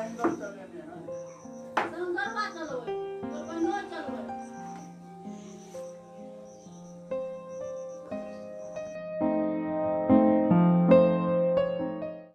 Time ਦਾ ਚੱਲੇ ਨੇ।